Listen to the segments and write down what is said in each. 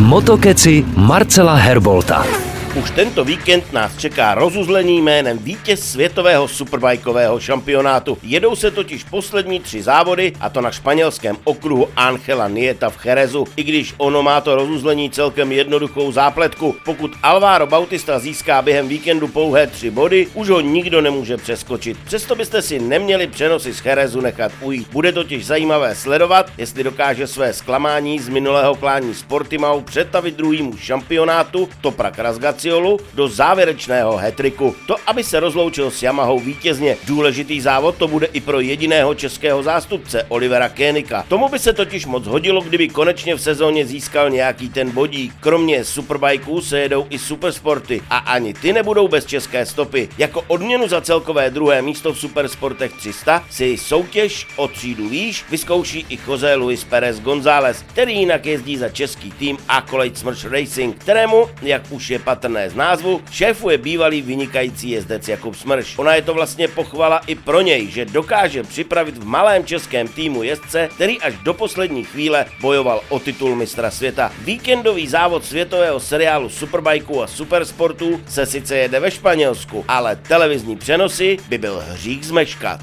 Motokeci Marcela Herbolta. Už tento víkend nás čeká rozuzlení jménem vítěz světového superbajkového šampionátu. Jedou se totiž poslední tři závody, a to na španělském okruhu Angela Nieta v Cherezu. I když ono má to rozuzlení celkem jednoduchou zápletku. Pokud Alvaro Bautista získá během víkendu pouhé tři body, už ho nikdo nemůže přeskočit. Přesto byste si neměli přenosy z Cherezu nechat ujít. Bude totiž zajímavé sledovat, jestli dokáže své zklamání z minulého klání Sportimau přetavit druhýmu šampionátu Toprak Razgat Graciolu do závěrečného hetriku. To, aby se rozloučil s Yamahou vítězně. Důležitý závod to bude i pro jediného českého zástupce Olivera Kénika. Tomu by se totiž moc hodilo, kdyby konečně v sezóně získal nějaký ten bodík. Kromě superbajků se jedou i supersporty a ani ty nebudou bez české stopy. Jako odměnu za celkové druhé místo v supersportech 300 si soutěž o třídu výš vyzkouší i Jose Luis Perez González, který jinak jezdí za český tým Accolade Smrch Racing, kterému, jak už je patrné, patrné z názvu, šéfuje bývalý vynikající jezdec Jakub Smrš. Ona je to vlastně pochvala i pro něj, že dokáže připravit v malém českém týmu jezdce, který až do poslední chvíle bojoval o titul mistra světa. Víkendový závod světového seriálu Superbikeů a Supersportů se sice jede ve Španělsku, ale televizní přenosy by byl hřích zmeškat.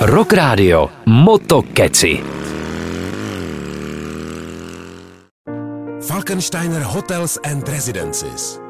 Rock Radio Moto Keci. Falkensteiner Hotels and Residences.